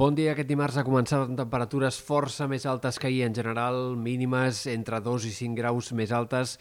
Bon dia. Aquest dimarts ha començat amb temperatures força més altes que ahir. En general, mínimes entre 2 i 5 graus més altes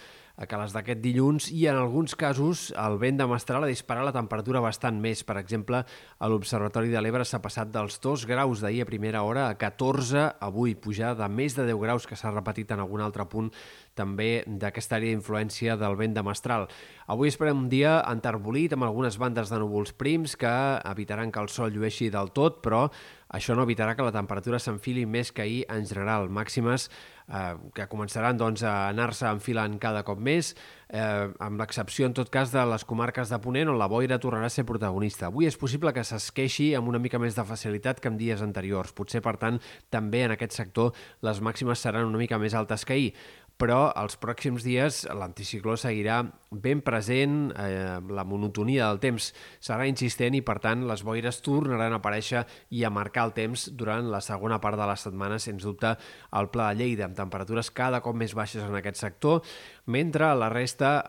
que les d'aquest dilluns i en alguns casos el vent de Mestral ha disparat la temperatura bastant més. Per exemple, a l'Observatori de l'Ebre s'ha passat dels 2 graus d'ahir a primera hora a 14 avui, pujada de més de 10 graus que s'ha repetit en algun altre punt també d'aquesta àrea d'influència del vent de Mestral. Avui esperem un dia enterbolit amb algunes bandes de núvols prims que evitaran que el sol llueixi del tot, però això no evitarà que la temperatura s'enfili més que ahir en general. Màximes eh, que començaran doncs, a anar-se enfilant cada cop més, eh, amb l'excepció, en tot cas, de les comarques de Ponent, on la boira tornarà a ser protagonista. Avui és possible que s'esqueixi amb una mica més de facilitat que en dies anteriors. Potser, per tant, també en aquest sector les màximes seran una mica més altes que ahir però els pròxims dies l'anticicló seguirà ben present, eh, la monotonia del temps serà insistent i, per tant, les boires tornaran a aparèixer i a marcar el temps durant la segona part de la setmana, sens dubte, al Pla de Lleida, amb temperatures cada cop més baixes en aquest sector, mentre a la resta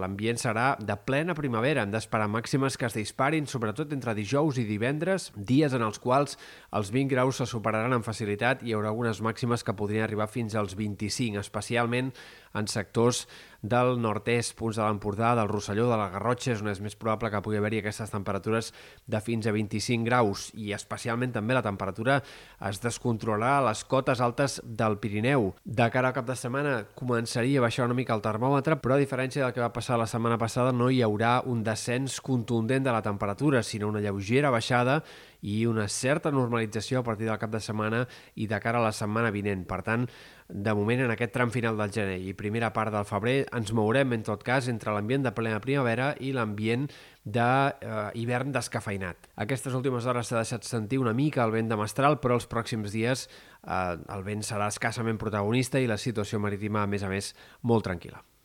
l'ambient serà de plena primavera. Hem d'esperar màximes que es disparin, sobretot entre dijous i divendres, dies en els quals els 20 graus se superaran amb facilitat i hi haurà algunes màximes que podrien arribar fins als 25, especialment en sectors del nord-est, punts de l'Empordà, del Rosselló, de la Garrotxa, és on és més probable que pugui haver-hi aquestes temperatures de fins a 25 graus i especialment també la temperatura es descontrolarà a les cotes altes del Pirineu. De cara al cap de setmana començaria a baixar una mica el termòmetre, però a diferència del que va passar la setmana passada no hi haurà un descens contundent de la temperatura, sinó una lleugera baixada i una certa normalització a partir del cap de setmana i de cara a la setmana vinent. Per tant, de moment, en aquest tram final del gener i primera part del febrer, ens mourem, en tot cas, entre l'ambient de plena primavera i l'ambient d'hivern eh, descafeinat. Aquestes últimes hores s'ha deixat sentir una mica el vent de mestral, però els pròxims dies eh, el vent serà escassament protagonista i la situació marítima, a més a més, molt tranquil·la.